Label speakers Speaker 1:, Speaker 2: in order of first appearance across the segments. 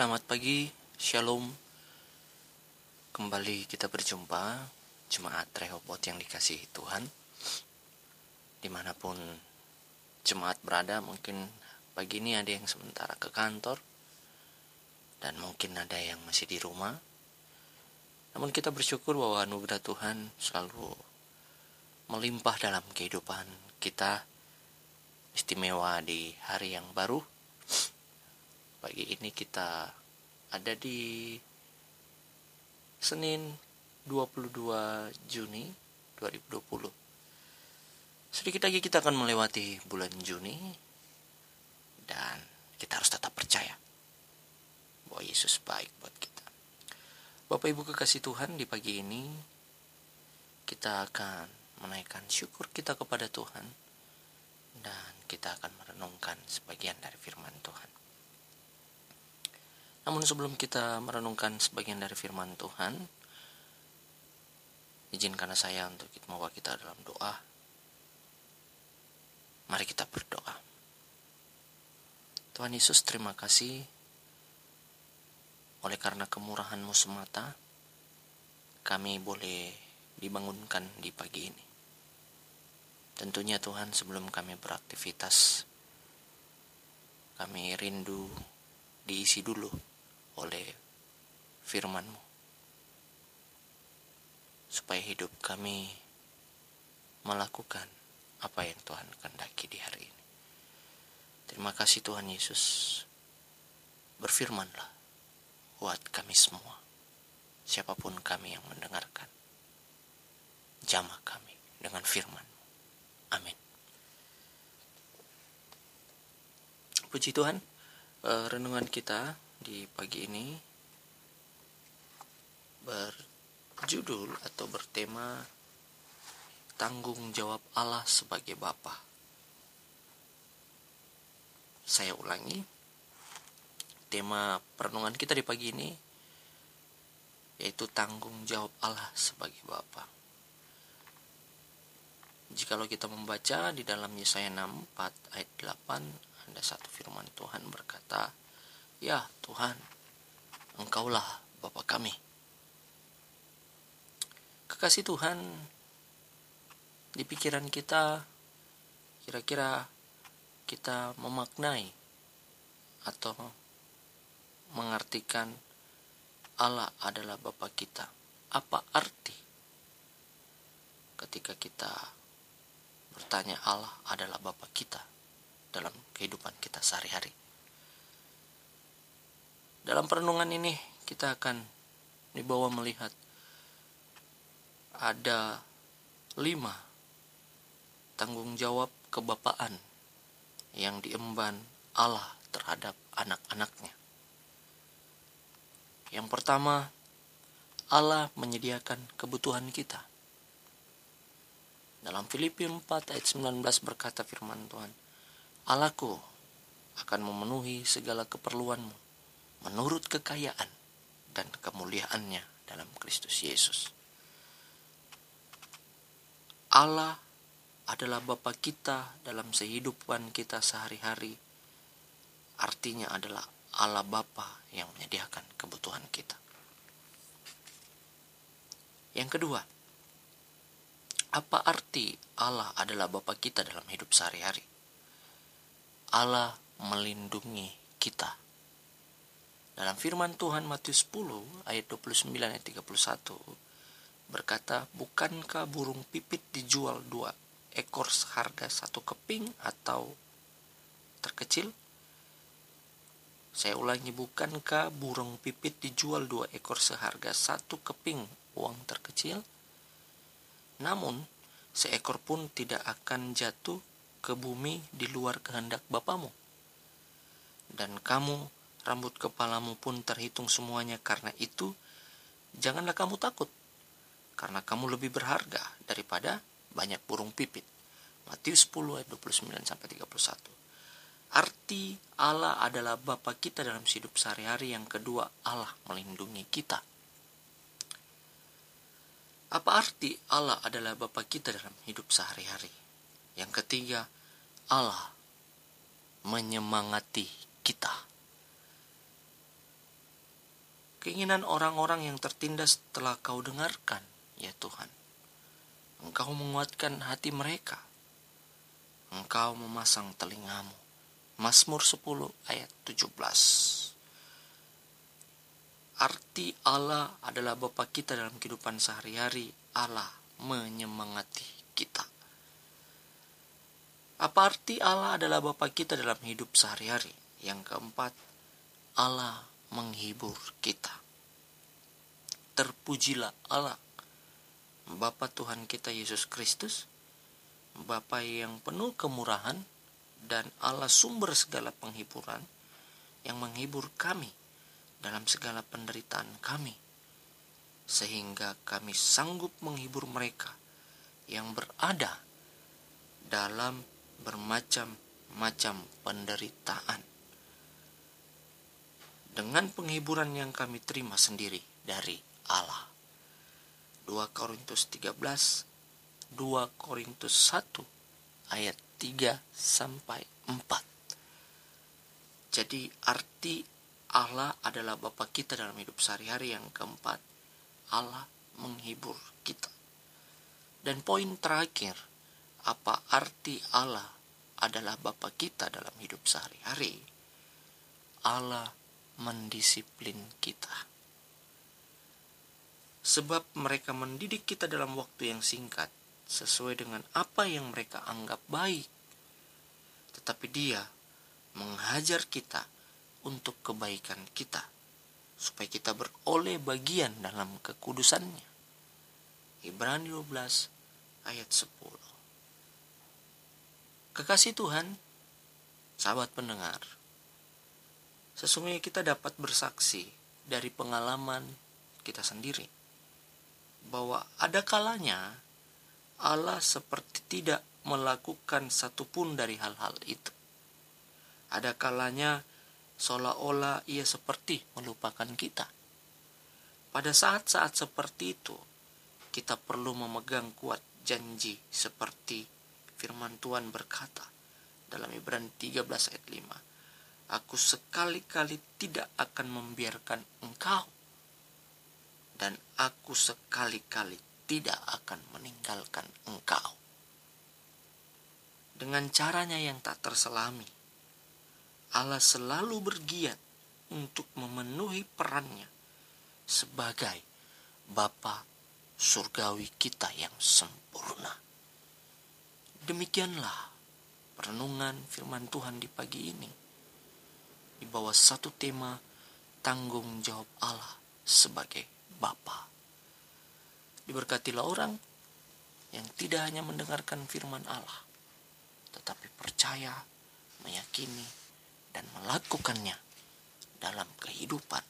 Speaker 1: Selamat pagi, Shalom. Kembali kita berjumpa, jemaat Rehobot yang dikasihi Tuhan. Di mana pun jemaat berada, mungkin pagi ini ada yang sementara ke kantor, dan mungkin ada yang masih di rumah. Namun kita bersyukur bahwa anugerah Tuhan selalu melimpah dalam kehidupan kita, istimewa di hari yang baru Pagi ini kita ada di Senin 22 Juni 2020. Sedikit lagi kita akan melewati bulan Juni dan kita harus tetap percaya bahwa Yesus baik buat kita. Bapak Ibu kekasih Tuhan di pagi ini kita akan menaikkan syukur kita kepada Tuhan dan kita akan merenungkan sebagian dari firman Tuhan. Namun sebelum kita merenungkan sebagian dari firman Tuhan, izinkan saya untuk membawa kita dalam doa. Mari kita berdoa. Tuhan Yesus terima kasih oleh karena kemurahan-Mu semata kami boleh dibangunkan di pagi ini. Tentunya Tuhan sebelum kami beraktivitas kami rindu diisi dulu oleh firman-Mu. Supaya hidup kami melakukan apa yang Tuhan kehendaki di hari ini. Terima kasih Tuhan Yesus. Berfirmanlah buat kami semua. Siapa pun kami yang mendengarkan. Jamah kami dengan firman. Amin. Puji Tuhan, eh, renungan kita di pagi ini berjudul atau bertema tanggung jawab Allah sebagai Bapa. Saya ulangi, tema perenungan kita di pagi ini yaitu tanggung jawab Allah sebagai Bapa. Jikalau kita membaca di dalam Yesaya 64 ayat 8 ada satu firman Tuhan berkata, Ya Tuhan, Engkaulah Bapa kami. Kekasih Tuhan, di pikiran kita, kira-kira kita memaknai atau mengartikan Allah adalah Bapa kita. Apa arti ketika kita bertanya Allah adalah Bapa kita dalam kehidupan kita sehari-hari? Dalam perenungan ini kita akan dibawa melihat ada lima tanggung jawab kebapaan yang diemban Allah terhadap anak-anaknya. Yang pertama, Allah menyediakan kebutuhan kita. Dalam Filipi 4 ayat 19 berkata firman Tuhan, Allahku akan memenuhi segala keperluanmu menurut kekayaan dan kemuliaannya dalam Kristus Yesus. Allah adalah Bapa kita dalam kehidupan kita sehari-hari. Artinya adalah Allah Bapa yang menyediakan kebutuhan kita. Yang kedua, apa arti Allah adalah Bapa kita dalam hidup sehari-hari? Allah melindungi kita dalam firman Tuhan Matius 10 ayat 29 ayat 31 berkata, Bukankah burung pipit dijual dua ekor seharga satu keping atau terkecil? Saya ulangi, bukankah burung pipit dijual dua ekor seharga satu keping uang terkecil? Namun, seekor pun tidak akan jatuh ke bumi di luar kehendak Bapamu. Dan kamu rambut kepalamu pun terhitung semuanya karena itu janganlah kamu takut karena kamu lebih berharga daripada banyak burung pipit. Matius 10 ayat 29 sampai 31. Arti Allah adalah Bapa kita dalam hidup sehari-hari. Yang kedua, Allah melindungi kita. Apa arti Allah adalah Bapa kita dalam hidup sehari-hari? Yang ketiga, Allah menyemangati kita. keinginan orang-orang yang tertindas telah kau dengarkan, ya Tuhan. Engkau menguatkan hati mereka. Engkau memasang telingamu. Mazmur 10 ayat 17. Arti Allah adalah Bapa kita dalam kehidupan sehari-hari. Allah menyemangati kita. Apa arti Allah adalah Bapa kita dalam hidup sehari-hari? Yang keempat, Allah menghibur kita. Terpujilah Allah, Bapa Tuhan kita Yesus Kristus, Bapa yang penuh kemurahan dan Allah sumber segala penghiburan yang menghibur kami dalam segala penderitaan kami sehingga kami sanggup menghibur mereka yang berada dalam bermacam-macam penderitaan dengan penghiburan yang kami terima sendiri dari Allah. 2 Korintus 13 2 Korintus 1 ayat 3 sampai 4. Jadi arti Allah adalah Bapa kita dalam hidup sehari-hari yang keempat. Allah menghibur kita. Dan poin terakhir, apa arti Allah adalah Bapa kita dalam hidup sehari-hari? Allah mendisiplin kita. Sebab mereka mendidik kita dalam waktu yang singkat, sesuai dengan apa yang mereka anggap baik. Tetapi dia menghajar kita untuk kebaikan kita, supaya kita beroleh bagian dalam kekudusannya. Ibrani 12 ayat 10 Kekasih Tuhan, sahabat pendengar, Sesungguhnya kita dapat bersaksi dari pengalaman kita sendiri bahwa ada kalanya Allah seperti tidak melakukan satupun dari hal-hal itu. Ada kalanya seolah-olah ia seperti melupakan kita. Pada saat-saat seperti itu, kita perlu memegang kuat janji seperti firman Tuhan berkata dalam Ibrani 13 ayat 5 aku sekali-kali tidak akan membiarkan engkau, dan aku sekali-kali tidak akan meninggalkan engkau. Dengan caranya yang tak terselami, Allah selalu bergiat untuk memenuhi perannya sebagai Bapa surgawi kita yang sempurna. Demikianlah perenungan firman Tuhan di pagi ini di bawah satu tema tanggung jawab Allah sebagai Bapa. Diberkatilah orang yang tidak hanya mendengarkan firman Allah, tetapi percaya, meyakini, dan melakukannya dalam kehidupan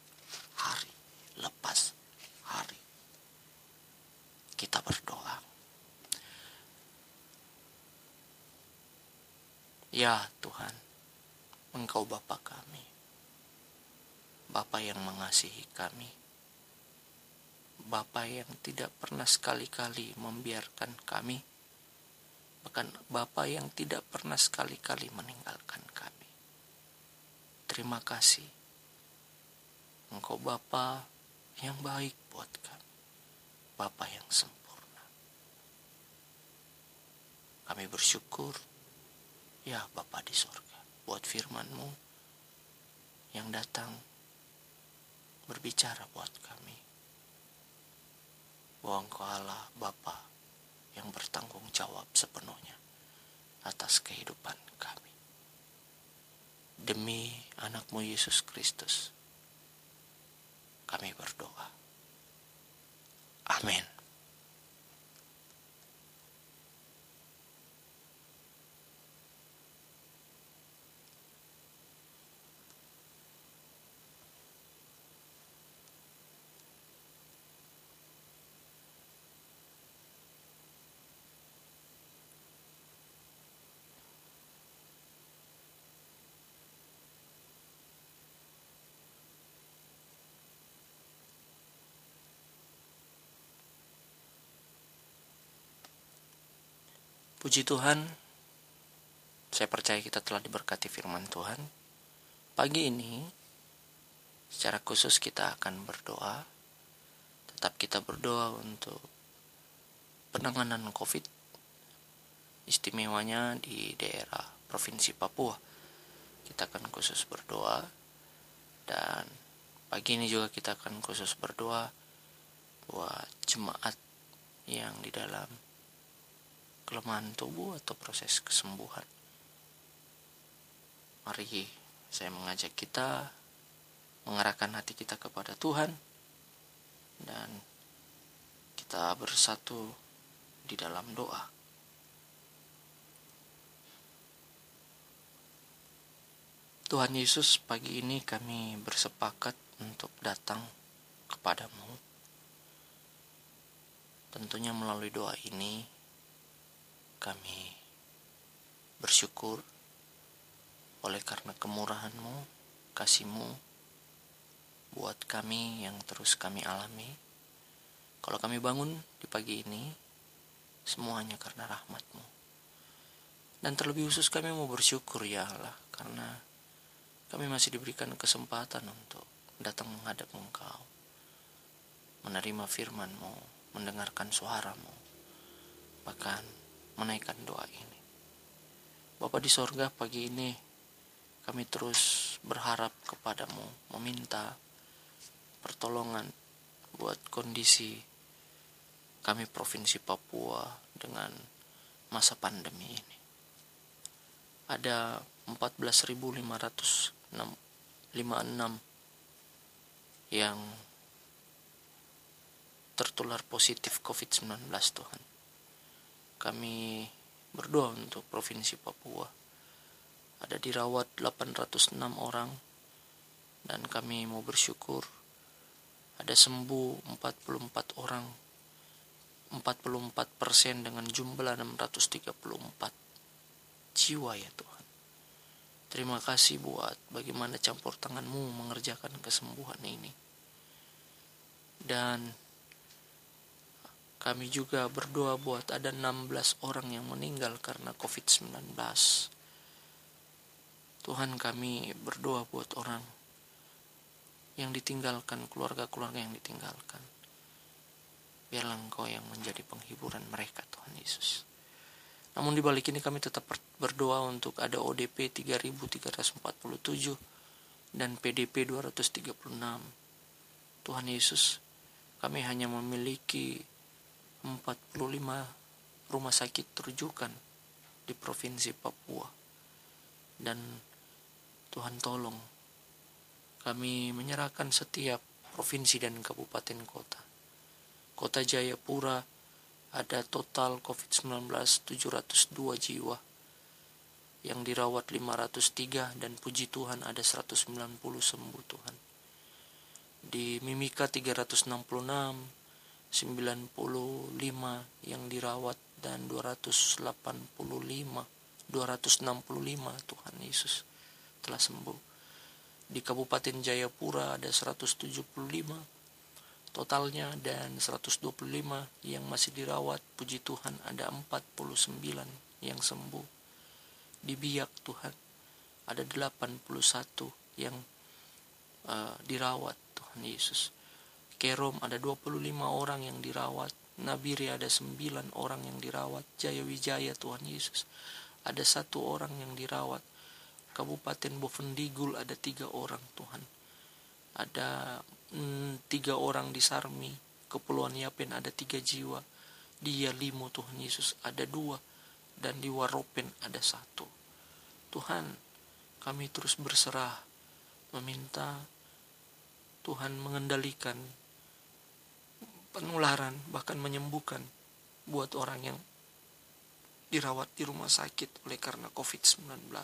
Speaker 1: hari lepas hari. Kita berdoa. Ya Tuhan, Engkau Bapa kami, Bapa yang mengasihi kami, Bapa yang tidak pernah sekali-kali membiarkan kami, bahkan Bapa yang tidak pernah sekali-kali meninggalkan kami. Terima kasih, Engkau Bapa yang baik buat kami, Bapa yang sempurna. Kami bersyukur, ya Bapa di sorga buat firmanmu yang datang berbicara buat kami. Bahwa engkau Allah Bapa yang bertanggung jawab sepenuhnya atas kehidupan kami. Demi anakmu Yesus Kristus, kami berdoa. Amin. Puji Tuhan, saya percaya kita telah diberkati firman Tuhan. Pagi ini, Secara khusus kita akan berdoa. Tetap kita berdoa untuk penanganan COVID. Istimewanya di daerah Provinsi Papua. Kita akan khusus berdoa dan pagi ini juga kita akan khusus berdoa buat jemaat yang di dalam kelemahan tubuh atau proses kesembuhan. Mari saya mengajak kita mengarahkan hati kita kepada Tuhan dan kita bersatu di dalam doa. Tuhan Yesus, pagi ini kami bersepakat untuk datang kepadamu. Tentunya melalui doa ini kami bersyukur oleh karena kemurahanmu, kasihmu, buat kami yang terus kami alami. Kalau kami bangun di pagi ini, semuanya karena rahmatmu. Dan terlebih khusus kami mau bersyukur ya Allah, karena kami masih diberikan kesempatan untuk datang menghadap Engkau, menerima firman-Mu, mendengarkan suaramu, bahkan menaikkan doa ini. Bapa di sorga pagi ini, kami terus berharap kepadamu, meminta pertolongan buat kondisi kami Provinsi Papua dengan masa pandemi ini. Ada 14.556 yang tertular positif COVID-19 Tuhan. Kami berdoa untuk Provinsi Papua. Ada dirawat 806 orang dan kami mau bersyukur ada sembuh 44 orang 44 persen dengan jumlah 634 jiwa ya Tuhan terima kasih buat bagaimana campur tanganmu mengerjakan kesembuhan ini dan kami juga berdoa buat ada 16 orang yang meninggal karena COVID-19 Tuhan kami berdoa buat orang yang ditinggalkan, keluarga-keluarga yang ditinggalkan. Biarlah Engkau yang menjadi penghiburan mereka, Tuhan Yesus. Namun di balik ini kami tetap berdoa untuk ada ODP 3347 dan PDP 236. Tuhan Yesus, kami hanya memiliki 45 rumah sakit terujukan di Provinsi Papua. Dan Tuhan tolong kami menyerahkan setiap provinsi dan kabupaten kota. Kota Jayapura ada total COVID-19 702 jiwa yang dirawat 503 dan puji Tuhan ada 190 sembuh Tuhan. Di Mimika 366, 95 yang dirawat dan 285, 265 Tuhan Yesus telah sembuh. Di Kabupaten Jayapura ada 175 totalnya dan 125 yang masih dirawat. Puji Tuhan ada 49 yang sembuh. Di Biak Tuhan ada 81 yang uh, dirawat Tuhan Yesus Kerom ada 25 orang yang dirawat Nabiri ada 9 orang yang dirawat Jaya Wijaya Tuhan Yesus ada satu orang yang dirawat Kabupaten Bovendigul ada tiga orang Tuhan. Ada mm, tiga orang di Sarmi, Kepulauan Yapen ada tiga jiwa. Di Yalimo Tuhan Yesus ada dua. Dan di Waropen ada satu. Tuhan, kami terus berserah meminta Tuhan mengendalikan penularan bahkan menyembuhkan buat orang yang dirawat di rumah sakit oleh karena COVID-19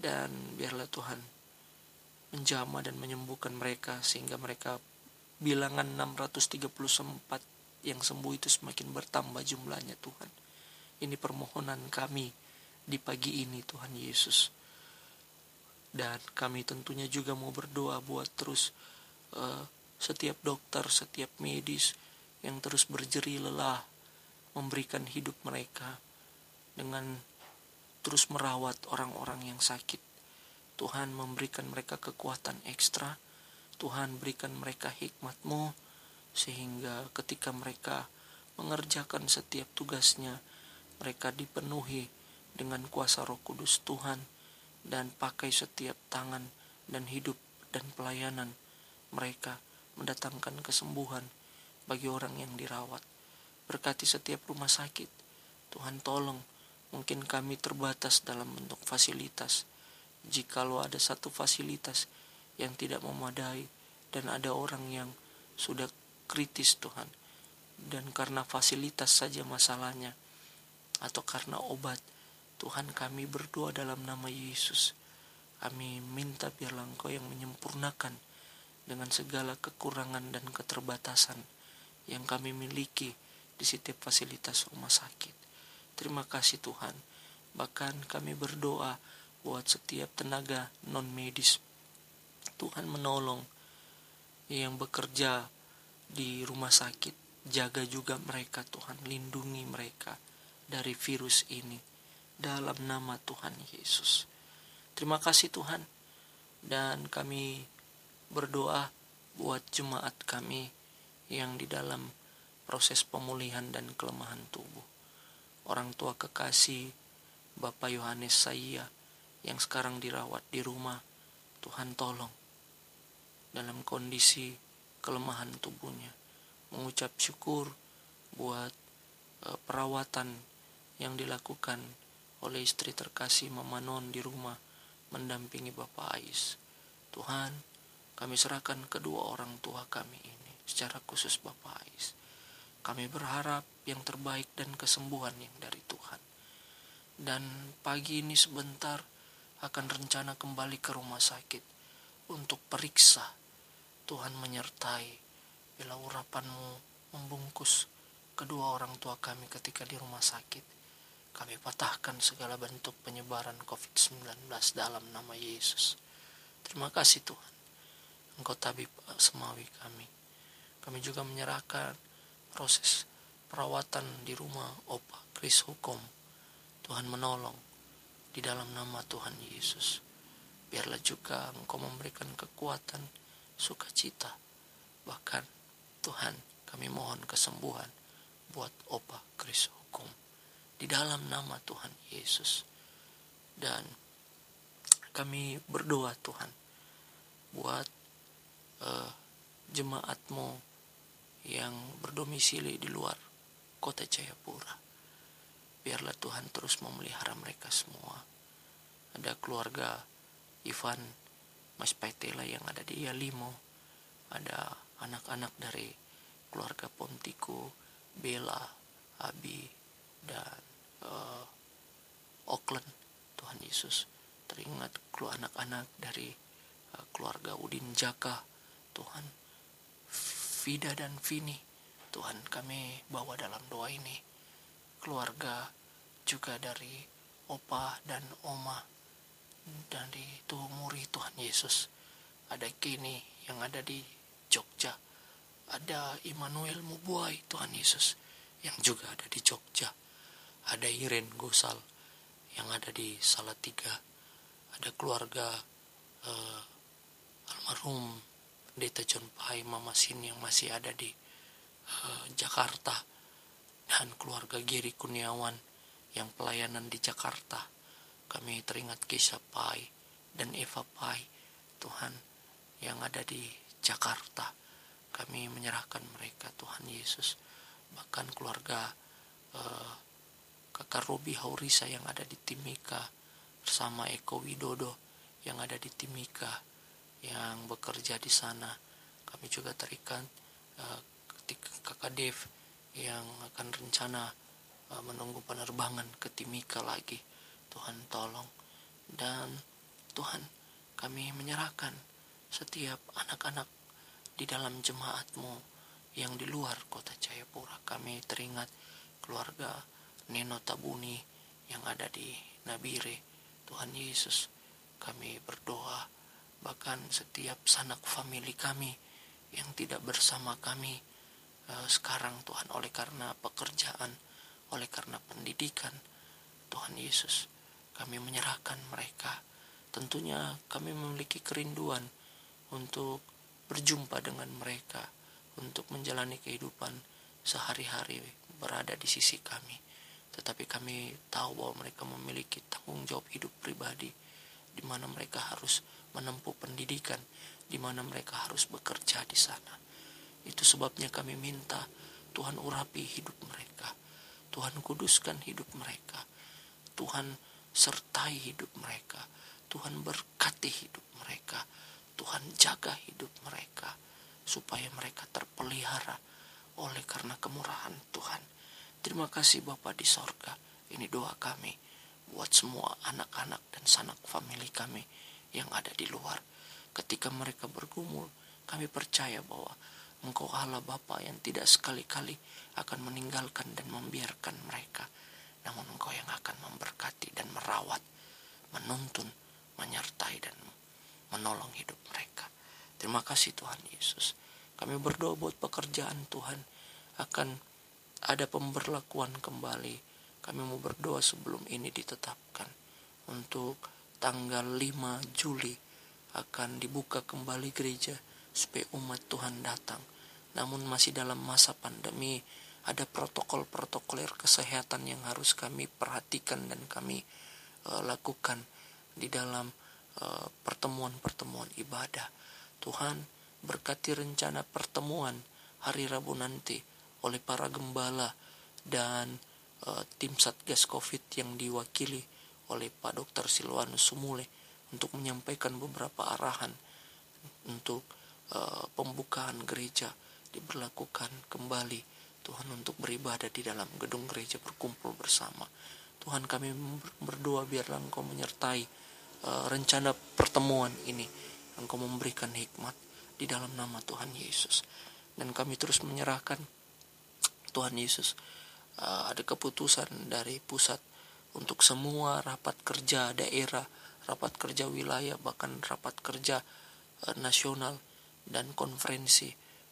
Speaker 1: dan biarlah Tuhan menjama dan menyembuhkan mereka sehingga mereka bilangan 634 yang sembuh itu semakin bertambah jumlahnya Tuhan. Ini permohonan kami di pagi ini Tuhan Yesus. Dan kami tentunya juga mau berdoa buat terus uh, setiap dokter, setiap medis yang terus berjeri lelah memberikan hidup mereka dengan terus merawat orang-orang yang sakit. Tuhan memberikan mereka kekuatan ekstra. Tuhan berikan mereka hikmatmu sehingga ketika mereka mengerjakan setiap tugasnya, mereka dipenuhi dengan kuasa roh kudus Tuhan dan pakai setiap tangan dan hidup dan pelayanan mereka mendatangkan kesembuhan bagi orang yang dirawat. Berkati setiap rumah sakit. Tuhan tolong, mungkin kami terbatas dalam bentuk fasilitas. Jikalau ada satu fasilitas yang tidak memadai dan ada orang yang sudah kritis Tuhan. Dan karena fasilitas saja masalahnya atau karena obat, Tuhan kami berdoa dalam nama Yesus. Kami minta biarlah Engkau yang menyempurnakan dengan segala kekurangan dan keterbatasan yang kami miliki di setiap fasilitas rumah sakit. Terima kasih Tuhan. Bahkan kami berdoa buat setiap tenaga non medis. Tuhan menolong yang bekerja di rumah sakit. Jaga juga mereka Tuhan, lindungi mereka dari virus ini dalam nama Tuhan Yesus. Terima kasih Tuhan dan kami berdoa buat jemaat kami yang di dalam proses pemulihan dan kelemahan tubuh. Orang tua kekasih Bapak Yohanes Saya yang sekarang dirawat di rumah, Tuhan tolong dalam kondisi kelemahan tubuhnya. Mengucap syukur buat uh, perawatan yang dilakukan oleh istri terkasih Mama Non di rumah mendampingi Bapak Ais. Tuhan, kami serahkan kedua orang tua kami ini secara khusus Bapak Ais. Kami berharap yang terbaik dan kesembuhan yang dari Tuhan. Dan pagi ini sebentar akan rencana kembali ke rumah sakit untuk periksa. Tuhan menyertai bila urapanmu membungkus kedua orang tua kami ketika di rumah sakit. Kami patahkan segala bentuk penyebaran COVID-19 dalam nama Yesus. Terima kasih Tuhan. Engkau tabib semawi kami. Kami juga menyerahkan proses perawatan di rumah Opa Kris Hukum. Tuhan menolong di dalam nama Tuhan Yesus. Biarlah juga Engkau memberikan kekuatan, sukacita. Bahkan Tuhan kami mohon kesembuhan buat Opa Kris Hukum di dalam nama Tuhan Yesus. Dan kami berdoa Tuhan buat uh, jemaatmu yang berdomisili di luar kota Jayapura. Biarlah Tuhan terus memelihara mereka semua. Ada keluarga Ivan Mas Paitela yang ada di Yalimo. Ada anak-anak dari keluarga Pontiku, Bella, Abi, dan uh, Auckland Tuhan Yesus teringat keluar anak-anak dari uh, keluarga Udin Jaka Tuhan. Vida dan Vini Tuhan kami bawa dalam doa ini. Keluarga juga dari opa dan oma dari Muri Tuhan Yesus. Ada Kini yang ada di Jogja. Ada Immanuel Mubuai Tuhan Yesus yang juga ada di Jogja. Ada Iren Gosal yang ada di Salatiga, ada keluarga uh, almarhum Pendeta John Pai Mama Sin yang masih ada di uh, Jakarta dan keluarga Giri Kuniawan yang pelayanan di Jakarta. Kami teringat kisah Pai dan Eva Pai, Tuhan yang ada di Jakarta. Kami menyerahkan mereka Tuhan Yesus. Bahkan keluarga uh, kakak Robi Haurisa yang ada di Timika bersama Eko Widodo yang ada di Timika yang bekerja di sana. Kami juga terikat uh, ketika kakak Dev yang akan rencana uh, menunggu penerbangan ke Timika lagi. Tuhan tolong dan Tuhan kami menyerahkan setiap anak-anak di dalam jemaatmu yang di luar kota Jayapura. Kami teringat keluarga Neno Tabuni yang ada di Nabire. Tuhan Yesus, kami berdoa bahkan setiap sanak famili kami yang tidak bersama kami uh, sekarang Tuhan oleh karena pekerjaan, oleh karena pendidikan. Tuhan Yesus, kami menyerahkan mereka tentunya kami memiliki kerinduan untuk berjumpa dengan mereka, untuk menjalani kehidupan sehari-hari berada di sisi kami. Tetapi kami tahu bahwa mereka memiliki tanggung jawab hidup pribadi, di mana mereka harus menempuh pendidikan, di mana mereka harus bekerja di sana. Itu sebabnya kami minta Tuhan urapi hidup mereka. Tuhan kuduskan hidup mereka. Tuhan sertai hidup mereka. Tuhan berkati hidup mereka. Tuhan jaga hidup mereka supaya mereka terpelihara oleh karena kemurahan Tuhan. Terima kasih Bapak di sorga. Ini doa kami buat semua anak-anak dan sanak famili kami yang ada di luar. Ketika mereka bergumul, kami percaya bahwa Engkau Allah Bapa yang tidak sekali-kali akan meninggalkan dan membiarkan mereka. Namun Engkau yang akan memberkati dan merawat, menuntun, menyertai dan menolong hidup mereka. Terima kasih Tuhan Yesus. Kami berdoa buat pekerjaan Tuhan akan ada pemberlakuan kembali. Kami mau berdoa sebelum ini ditetapkan untuk tanggal 5 Juli akan dibuka kembali gereja supaya umat Tuhan datang. Namun masih dalam masa pandemi, ada protokol-protokol kesehatan yang harus kami perhatikan dan kami uh, lakukan di dalam pertemuan pertemuan-pertemuan ibadah. Tuhan berkati rencana pertemuan hari Rabu nanti oleh para gembala dan uh, tim Satgas Covid yang diwakili oleh Pak Dr. Silwanus Sumule untuk menyampaikan beberapa arahan untuk uh, pembukaan gereja diberlakukan kembali Tuhan untuk beribadah di dalam gedung gereja berkumpul bersama. Tuhan kami berdoa biarlah Engkau menyertai uh, rencana pertemuan ini. Engkau memberikan hikmat di dalam nama Tuhan Yesus. Dan kami terus menyerahkan Tuhan Yesus uh, ada keputusan dari pusat untuk semua rapat kerja daerah, rapat kerja wilayah, bahkan rapat kerja uh, nasional dan konferensi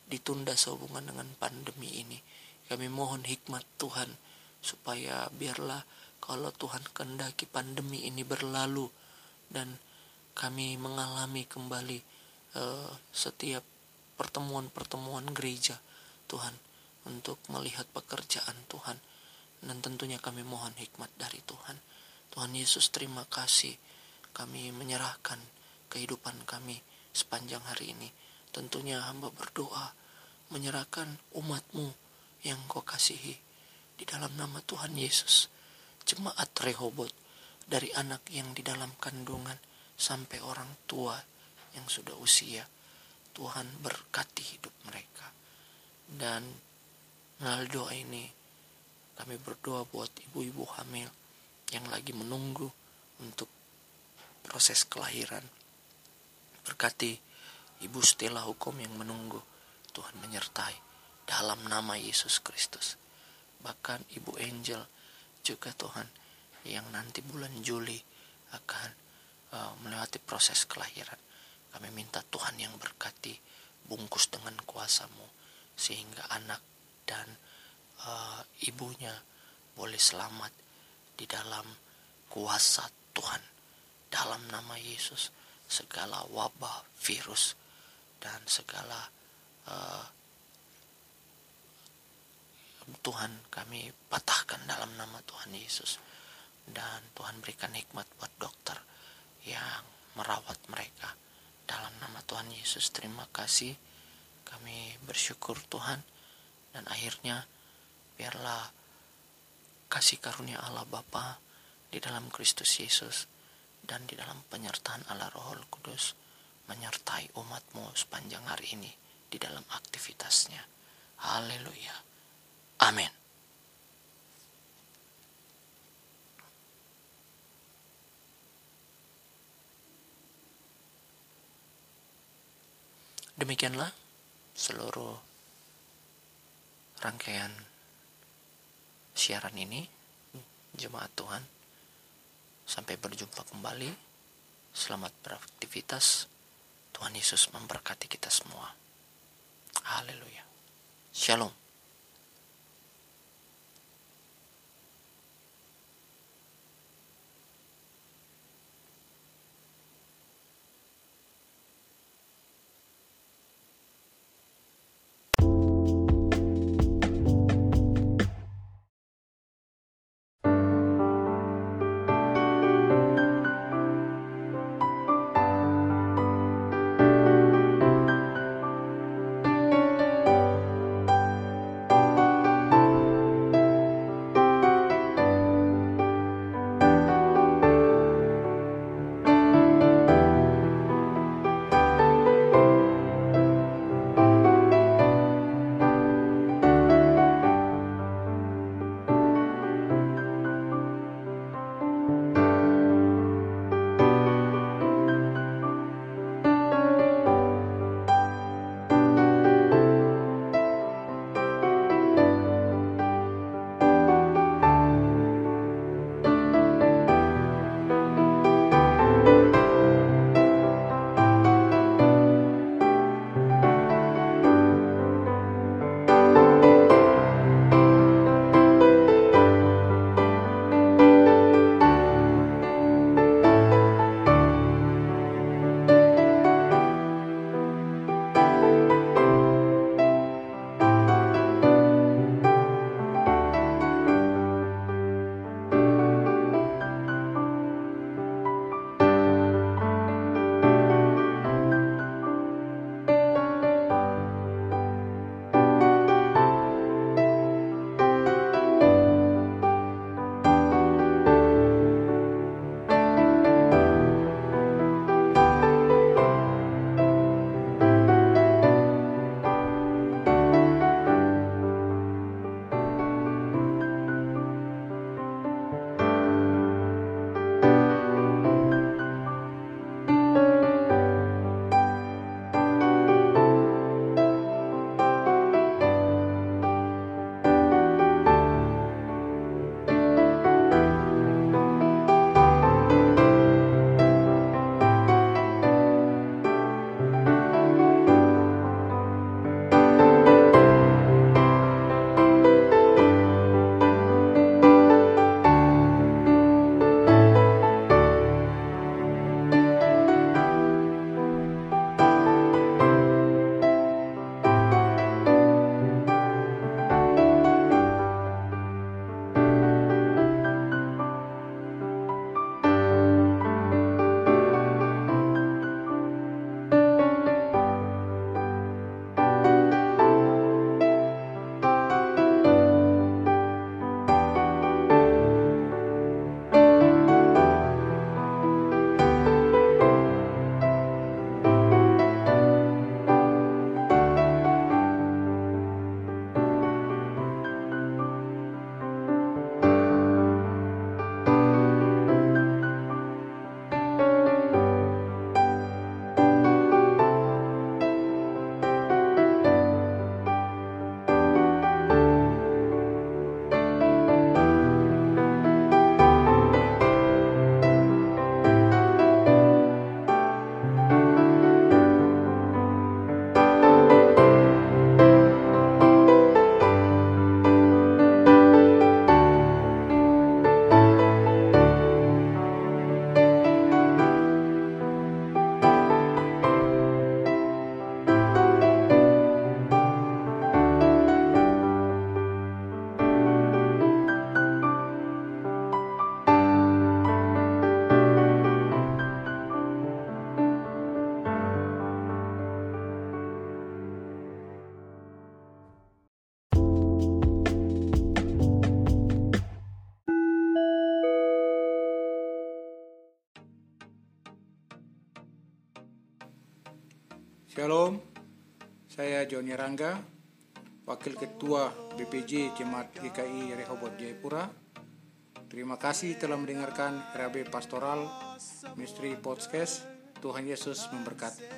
Speaker 1: ditunda sehubungan dengan pandemi ini. Kami mohon hikmat Tuhan supaya biarlah kalau Tuhan kehendaki pandemi ini berlalu dan kami mengalami kembali uh, setiap pertemuan-pertemuan gereja Tuhan untuk melihat pekerjaan Tuhan dan tentunya kami mohon hikmat dari Tuhan. Tuhan Yesus terima kasih kami menyerahkan kehidupan kami sepanjang hari ini Tentunya hamba berdoa menyerahkan umatmu yang kau kasihi di dalam nama Tuhan Yesus. Jemaat Rehobot dari anak yang di dalam kandungan sampai orang tua yang sudah usia. Tuhan berkati hidup mereka. Dan melalui doa ini kami berdoa buat ibu-ibu hamil yang lagi menunggu untuk proses kelahiran. Berkati Ibu Stella hukum yang menunggu Tuhan menyertai dalam nama Yesus Kristus. Bahkan Ibu Angel juga Tuhan yang nanti bulan Juli akan uh, melewati proses kelahiran. Kami minta Tuhan yang berkati bungkus dengan kuasamu sehingga anak dan uh, ibunya boleh selamat di dalam kuasa Tuhan. Dalam nama Yesus. Segala wabah virus dan segala uh, Tuhan kami patahkan dalam nama Tuhan Yesus. Dan Tuhan berikan hikmat buat dokter yang merawat mereka dalam nama Tuhan Yesus. Terima kasih. Kami bersyukur Tuhan. Dan akhirnya biarlah kasih karunia Allah Bapa di dalam Kristus Yesus dan di dalam penyertaan Allah Roh Kudus menyertai umatmu sepanjang hari ini di dalam aktivitasnya. Haleluya. Amin. Demikianlah seluruh rangkaian siaran ini, jemaat Tuhan. Sampai berjumpa kembali. Selamat beraktivitas. Tuhan Yesus memberkati kita semua. Haleluya. Shalom.
Speaker 2: Joni Rangga, Wakil Ketua BPJ Jemaat GKI Rehobot Jayapura. Terima kasih telah mendengarkan RAB Pastoral Misteri Podcast. Tuhan Yesus memberkati.